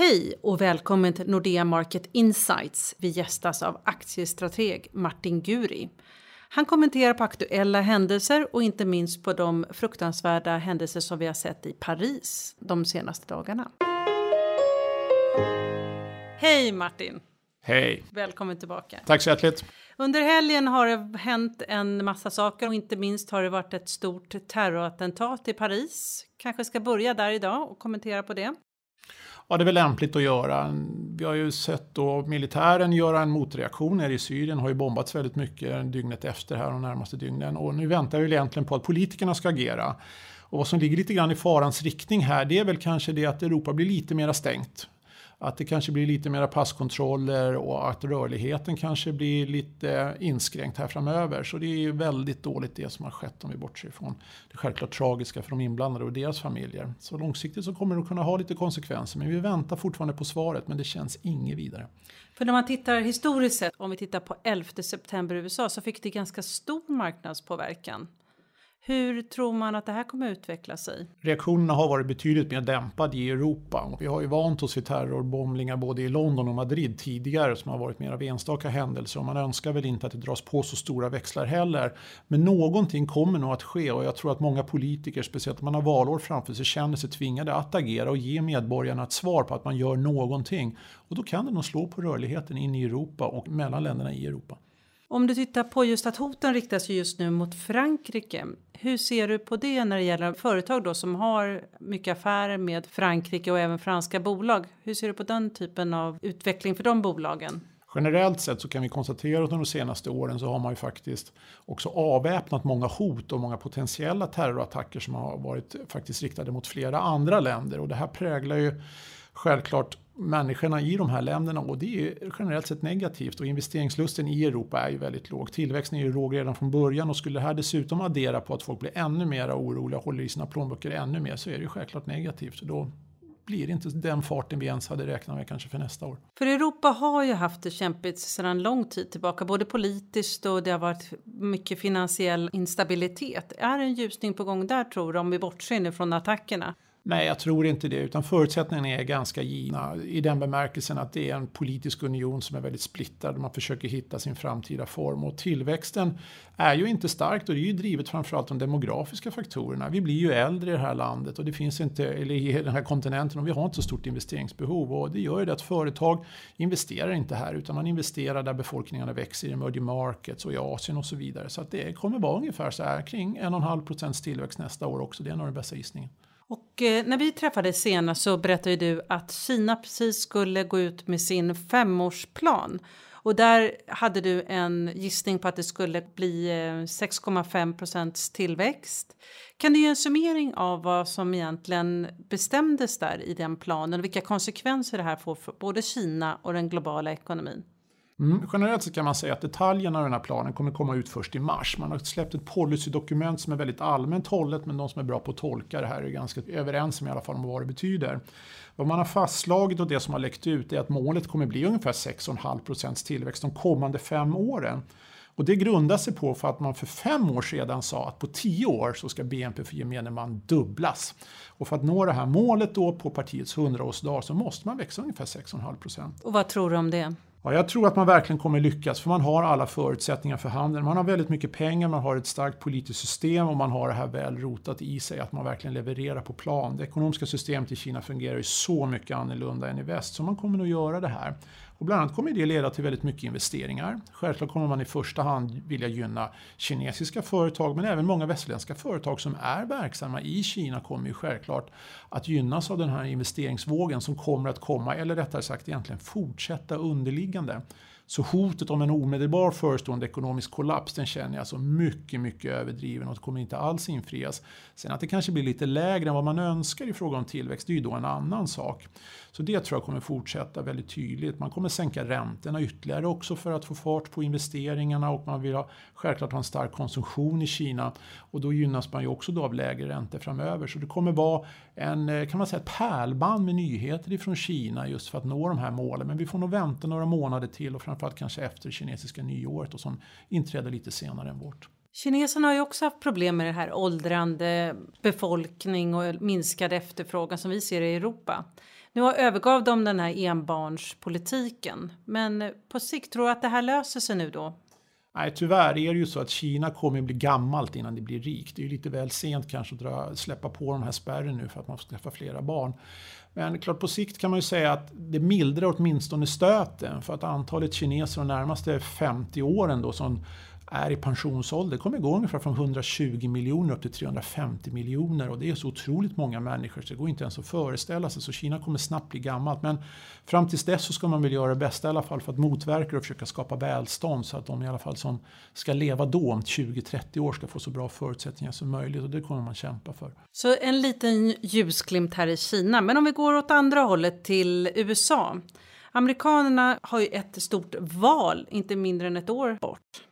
Hej och välkommen till Nordea Market Insights. Vi gästas av aktiestrateg Martin Guri. Han kommenterar på aktuella händelser och inte minst på de fruktansvärda händelser som vi har sett i Paris de senaste dagarna. Hej Martin! Hej! Välkommen tillbaka. Tack så hjärtligt. Under helgen har det hänt en massa saker och inte minst har det varit ett stort terrorattentat i Paris. Kanske ska börja där idag och kommentera på det. Ja, det är väl lämpligt att göra. Vi har ju sett då militären göra en motreaktion nere i Syrien. har ju bombats väldigt mycket dygnet efter här de närmaste dygnen. Och nu väntar vi egentligen på att politikerna ska agera. Och vad som ligger lite grann i farans riktning här, det är väl kanske det att Europa blir lite mera stängt att det kanske blir lite mera passkontroller och att rörligheten kanske blir lite inskränkt här framöver. Så det är ju väldigt dåligt det som har skett om vi bortser ifrån det självklart tragiska för de inblandade och deras familjer. Så långsiktigt så kommer det att kunna ha lite konsekvenser men vi väntar fortfarande på svaret men det känns inget vidare. För när man tittar historiskt sett, om vi tittar på 11 september i USA så fick det ganska stor marknadspåverkan. Hur tror man att det här kommer utveckla sig? Reaktionerna har varit betydligt mer dämpade i Europa. Vi har ju vant oss vid terrorbombningar både i London och Madrid tidigare som har varit mer av enstaka händelser och man önskar väl inte att det dras på så stora växlar heller. Men någonting kommer nog att ske och jag tror att många politiker, speciellt om man har valår framför sig, känner sig tvingade att agera och ge medborgarna ett svar på att man gör någonting. Och då kan det nog slå på rörligheten in i Europa och mellan länderna i Europa. Om du tittar på just att hoten riktas just nu mot Frankrike. Hur ser du på det när det gäller företag då som har mycket affärer med Frankrike och även franska bolag? Hur ser du på den typen av utveckling för de bolagen? Generellt sett så kan vi konstatera att under de senaste åren så har man ju faktiskt också avväpnat många hot och många potentiella terrorattacker som har varit faktiskt riktade mot flera andra länder och det här präglar ju självklart människorna i de här länderna och det är generellt sett negativt och investeringslusten i Europa är ju väldigt låg. Tillväxten är ju låg redan från början och skulle det här dessutom addera på att folk blir ännu mer oroliga och håller i sina plånböcker ännu mer så är det ju självklart negativt. då blir det inte den farten vi ens hade räknat med kanske för nästa år. För Europa har ju haft det kämpigt sedan lång tid tillbaka, både politiskt och det har varit mycket finansiell instabilitet. Är en ljusning på gång där tror du, om vi bortser nu från attackerna? Nej, jag tror inte det, utan förutsättningarna är ganska givna i den bemärkelsen att det är en politisk union som är väldigt splittrad. Man försöker hitta sin framtida form och tillväxten är ju inte starkt och det är ju drivet framförallt de demografiska faktorerna. Vi blir ju äldre i det här landet och det finns inte, eller i den här kontinenten och vi har inte så stort investeringsbehov och det gör ju det att företag investerar inte här utan man investerar där befolkningarna växer i emerging markets och i Asien och så vidare. Så att det kommer vara ungefär så här kring 1,5 procents tillväxt nästa år också. Det är nog den bästa gissningen. Och eh, när vi träffades senast så berättade du att Kina precis skulle gå ut med sin femårsplan. Och där hade du en gissning på att det skulle bli eh, 6,5 procents tillväxt. Kan du ge en summering av vad som egentligen bestämdes där i den planen och vilka konsekvenser det här får för både Kina och den globala ekonomin? Mm. Generellt så kan man säga att detaljerna av den här planen kommer komma ut först i mars. Man har släppt ett policydokument som är väldigt allmänt hållet men de som är bra på att tolka det här är ganska överens om i alla fall om vad det betyder. Vad man har fastslagit och det som har läckt ut är att målet kommer bli ungefär 6,5% tillväxt de kommande fem åren. Och det grundar sig på för att man för fem år sedan sa att på tio år så ska BNP för gemene man dubblas. Och för att nå det här målet då på partiets 100-årsdag så måste man växa ungefär 6,5% Och vad tror du om det? Ja, jag tror att man verkligen kommer lyckas för man har alla förutsättningar för handeln. Man har väldigt mycket pengar, man har ett starkt politiskt system och man har det här väl rotat i sig att man verkligen levererar på plan. Det ekonomiska systemet i Kina fungerar ju så mycket annorlunda än i väst så man kommer nog göra det här. Och bland annat kommer det leda till väldigt mycket investeringar. Självklart kommer man i första hand vilja gynna kinesiska företag men även många västerländska företag som är verksamma i Kina kommer ju självklart att gynnas av den här investeringsvågen som kommer att komma, eller rättare sagt egentligen fortsätta underliggande. Så hotet om en omedelbar förestående ekonomisk kollaps den känner jag som mycket, mycket överdriven och det kommer inte alls infrias. Sen att det kanske blir lite lägre än vad man önskar i fråga om tillväxt, det är ju då en annan sak. Så det tror jag kommer fortsätta väldigt tydligt. Man kommer sänka räntorna ytterligare också för att få fart på investeringarna och man vill ha, självklart ha en stark konsumtion i Kina och då gynnas man ju också då av lägre räntor framöver. Så det kommer vara en, kan man säga, ett pärlband med nyheter ifrån Kina just för att nå de här målen. Men vi får nog vänta några månader till och framförallt kanske efter kinesiska nyåret och som inträder lite senare än vårt. Kineserna har ju också haft problem med det här åldrande befolkning och minskad efterfrågan som vi ser i Europa. Nu övergav de den här enbarnspolitiken. Men på sikt, tror du att det här löser sig nu då? Nej, tyvärr är det ju så att Kina kommer bli gammalt innan det blir rikt. Det är ju lite väl sent kanske att dra, släppa på den här spärren nu för att man får skaffa flera barn. Men klart på sikt kan man ju säga att det mildrar åtminstone stöten för att antalet kineser de närmaste 50 åren då som är i pensionsålder kommer gå ungefär från 120 miljoner upp till 350 miljoner och det är så otroligt många människor så det går inte ens att föreställa sig. Så Kina kommer snabbt bli gammalt. Men fram tills dess så ska man väl göra det bästa i alla fall för att motverka och försöka skapa välstånd så att de i alla fall som ska leva då om 20-30 år ska få så bra förutsättningar som möjligt och det kommer man kämpa för. Så en liten ljusglimt här i Kina. Men om vi går åt andra hållet till USA. Amerikanerna har ju ett stort val inte mindre än ett år bort.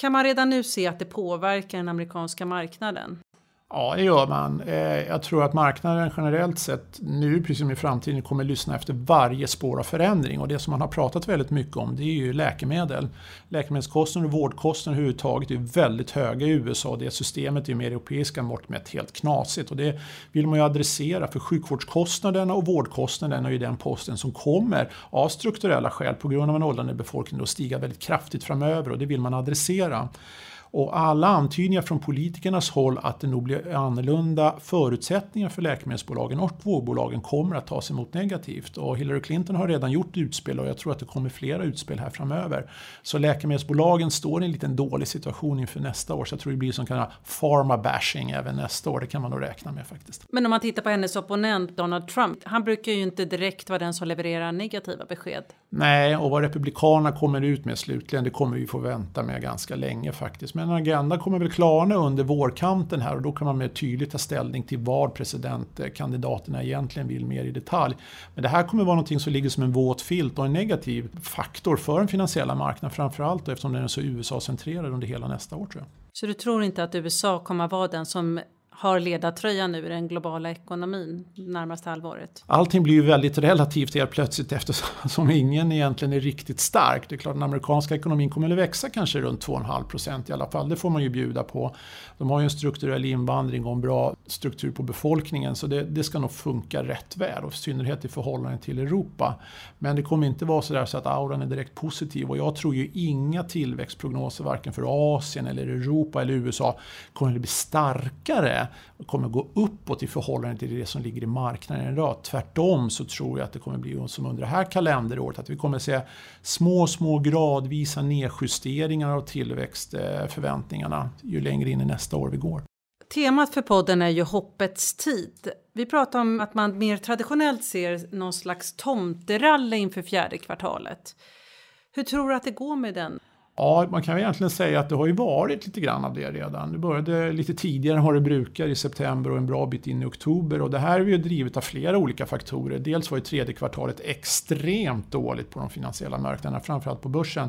Kan man redan nu se att det påverkar den amerikanska marknaden? Ja, det gör man. Eh, jag tror att marknaden generellt sett nu, precis som i framtiden, kommer lyssna efter varje spår av förändring. Och det som man har pratat väldigt mycket om, det är ju läkemedel. Läkemedelskostnader och vårdkostnader överhuvudtaget är väldigt höga i USA. Det systemet är med europeiska mått mätt helt knasigt. Och det vill man ju adressera, för sjukvårdskostnaderna och vårdkostnaderna är ju den posten som kommer av strukturella skäl på grund av en åldrande befolkning att stiga väldigt kraftigt framöver och det vill man adressera. Och alla antydningar från politikernas håll att det nog blir annorlunda förutsättningar för läkemedelsbolagen och vårdbolagen kommer att tas emot negativt. Och Hillary Clinton har redan gjort utspel och jag tror att det kommer flera utspel här framöver. Så läkemedelsbolagen står i en liten dålig situation inför nästa år. Så jag tror det blir som kallad pharma bashing även nästa år. Det kan man nog räkna med faktiskt. Men om man tittar på hennes opponent Donald Trump. Han brukar ju inte direkt vara den som levererar negativa besked. Nej, och vad Republikanerna kommer ut med slutligen, det kommer vi få vänta med ganska länge faktiskt. Men agenda kommer väl klarna under vårkanten här och då kan man mer tydligt ta ställning till vad presidentkandidaterna egentligen vill mer i detalj. Men det här kommer vara någonting som ligger som en våt filt och en negativ faktor för den finansiella marknaden framförallt eftersom den är så USA-centrerad under hela nästa år tror jag. Så du tror inte att USA kommer att vara den som har ledartröjan nu i den globala ekonomin närmaste halvåret? Allting blir ju väldigt relativt helt plötsligt eftersom ingen egentligen är riktigt stark. Det är klart den amerikanska ekonomin kommer att växa kanske runt 2,5 procent i alla fall. Det får man ju bjuda på. De har ju en strukturell invandring och en bra struktur på befolkningen så det, det ska nog funka rätt väl och i synnerhet i förhållande till Europa. Men det kommer inte vara så där så att auran är direkt positiv och jag tror ju inga tillväxtprognoser varken för Asien eller Europa eller USA kommer att bli starkare kommer gå uppåt i förhållande till det som ligger i marknaden idag. Tvärtom så tror jag att det kommer bli som under det här kalenderåret att vi kommer se små, små gradvisa nedjusteringar av tillväxtförväntningarna ju längre in i nästa år vi går. Temat för podden är ju hoppets tid. Vi pratar om att man mer traditionellt ser någon slags tomteralle inför fjärde kvartalet. Hur tror du att det går med den? Ja, man kan egentligen säga att det har ju varit lite grann av det redan. Det började lite tidigare än vad det brukar i september och en bra bit in i oktober. Och det här är ju drivet av flera olika faktorer. Dels var ju tredje kvartalet extremt dåligt på de finansiella marknaderna, framförallt på börsen.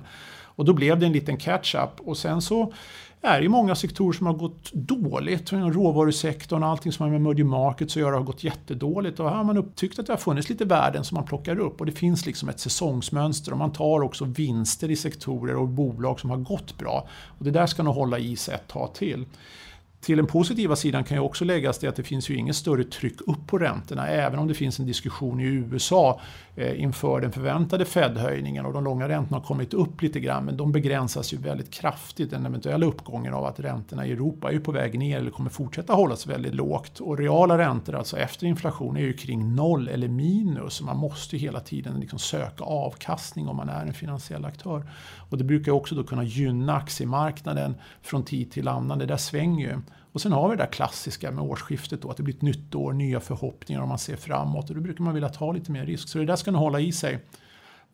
Och då blev det en liten catch-up och sen så är det många sektorer som har gått dåligt. Råvarusektorn och allting som har med emerging markets att göra har gått jättedåligt. Och här har man upptyckt att det har funnits lite värden som man plockar upp och det finns liksom ett säsongsmönster och man tar också vinster i sektorer och bolag som har gått bra. Och det där ska nog hålla i sig ett tag till. Till den positiva sidan kan ju också läggas det att det finns ju inget större tryck upp på räntorna även om det finns en diskussion i USA Eh, inför den förväntade Fed-höjningen och de långa räntorna har kommit upp lite grann men de begränsas ju väldigt kraftigt den eventuella uppgången av att räntorna i Europa är på väg ner eller kommer fortsätta hållas väldigt lågt och reala räntor alltså efter inflation är ju kring noll eller minus så man måste hela tiden liksom söka avkastning om man är en finansiell aktör. Och det brukar också då kunna gynna aktiemarknaden från tid till annan, det där svänger ju. Och sen har vi det där klassiska med årsskiftet då, att det blir ett nytt år, nya förhoppningar om man ser framåt och då brukar man vilja ta lite mer risk. Så det där ska nog hålla i sig.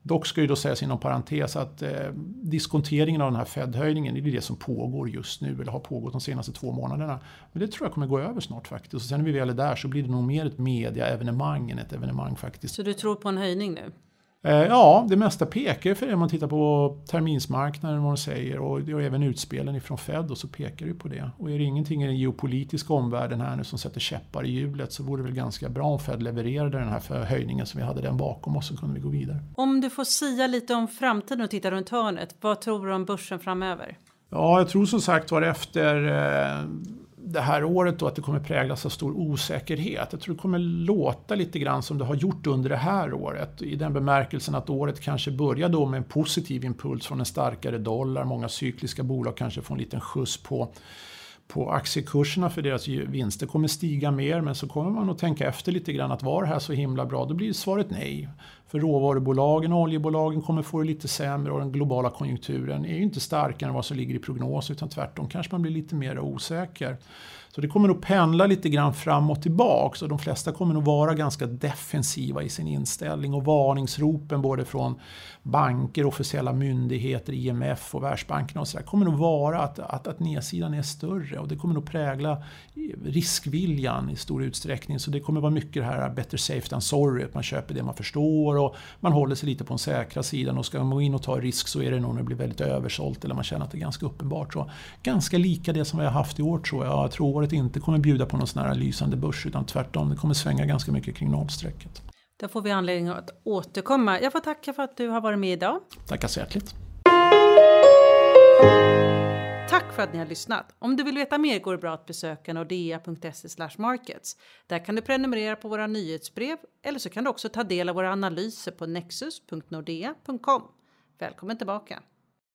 Dock ska ju då sägas inom parentes att eh, diskonteringen av den här Fed-höjningen det är det som pågår just nu eller har pågått de senaste två månaderna. Men det tror jag kommer gå över snart faktiskt. Och sen när vi väl är där så blir det nog mer ett media-evenemang än ett evenemang faktiskt. Så du tror på en höjning nu? Eh, ja, det mesta pekar för det om man tittar på terminsmarknaden vad de säger och, och även utspelen ifrån Fed och så pekar det på det. Och är det ingenting i den geopolitiska omvärlden här nu som sätter käppar i hjulet så vore det väl ganska bra om Fed levererade den här höjningen som vi hade den bakom oss så kunde vi gå vidare. Om du får sia lite om framtiden och titta runt hörnet, vad tror du om börsen framöver? Ja, jag tror som sagt var efter eh, det här året då att det kommer präglas av stor osäkerhet. Jag tror det kommer låta lite grann som det har gjort under det här året. I den bemärkelsen att året kanske börjar då med en positiv impuls från en starkare dollar. Många cykliska bolag kanske får en liten skjuts på på aktiekurserna för deras vinster kommer stiga mer men så kommer man att tänka efter lite grann att var det här så himla bra? Då blir svaret nej. För råvarubolagen och oljebolagen kommer få det lite sämre och den globala konjunkturen är ju inte starkare än vad som ligger i prognos utan tvärtom kanske man blir lite mer osäker. Så det kommer nog pendla lite grann fram och tillbaks och de flesta kommer nog vara ganska defensiva i sin inställning och varningsropen både från banker, officiella myndigheter, IMF och Världsbanken och så där, kommer nog vara att, att, att nedsidan är större och det kommer nog prägla riskviljan i stor utsträckning. Så det kommer vara mycket det här better safe than sorry, att man köper det man förstår och man håller sig lite på den säkra sidan och ska man gå in och ta risk så är det nog när det blir väldigt översålt eller man känner att det är ganska uppenbart. Så ganska lika det som vi har haft i år tror jag. Jag tror året inte kommer bjuda på någon sån här lysande börs utan tvärtom, det kommer svänga ganska mycket kring nollstrecket. Då får vi anledning att återkomma. Jag får tacka för att du har varit med idag. Tackar så hjärtligt. Tack för att ni har lyssnat. Om du vill veta mer går det bra att besöka nordea.se markets. Där kan du prenumerera på våra nyhetsbrev eller så kan du också ta del av våra analyser på nexus.nordea.com. Välkommen tillbaka!